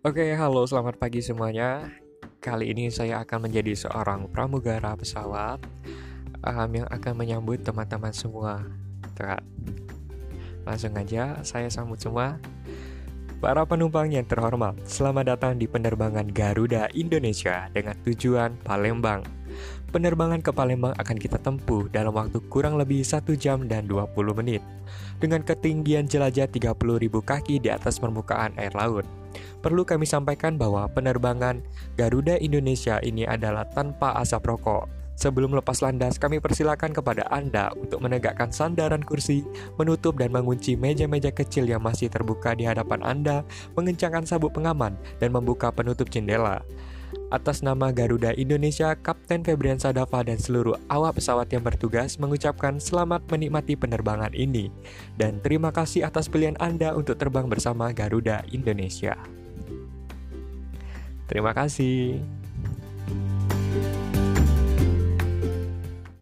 Oke, halo, selamat pagi semuanya. Kali ini saya akan menjadi seorang pramugara pesawat um, yang akan menyambut teman-teman semua. Terat. Langsung aja, saya sambut semua. Para penumpang yang terhormat, selamat datang di penerbangan Garuda Indonesia dengan tujuan Palembang. Penerbangan ke Palembang akan kita tempuh dalam waktu kurang lebih 1 jam dan 20 menit dengan ketinggian jelajah 30.000 kaki di atas permukaan air laut. Perlu kami sampaikan bahwa penerbangan Garuda Indonesia ini adalah tanpa asap rokok. Sebelum lepas landas, kami persilakan kepada Anda untuk menegakkan sandaran kursi, menutup dan mengunci meja-meja kecil yang masih terbuka di hadapan Anda, mengencangkan sabuk pengaman, dan membuka penutup jendela. Atas nama Garuda Indonesia, Kapten Febrian Sadafa dan seluruh awak pesawat yang bertugas mengucapkan selamat menikmati penerbangan ini. Dan terima kasih atas pilihan Anda untuk terbang bersama Garuda Indonesia. Terima kasih.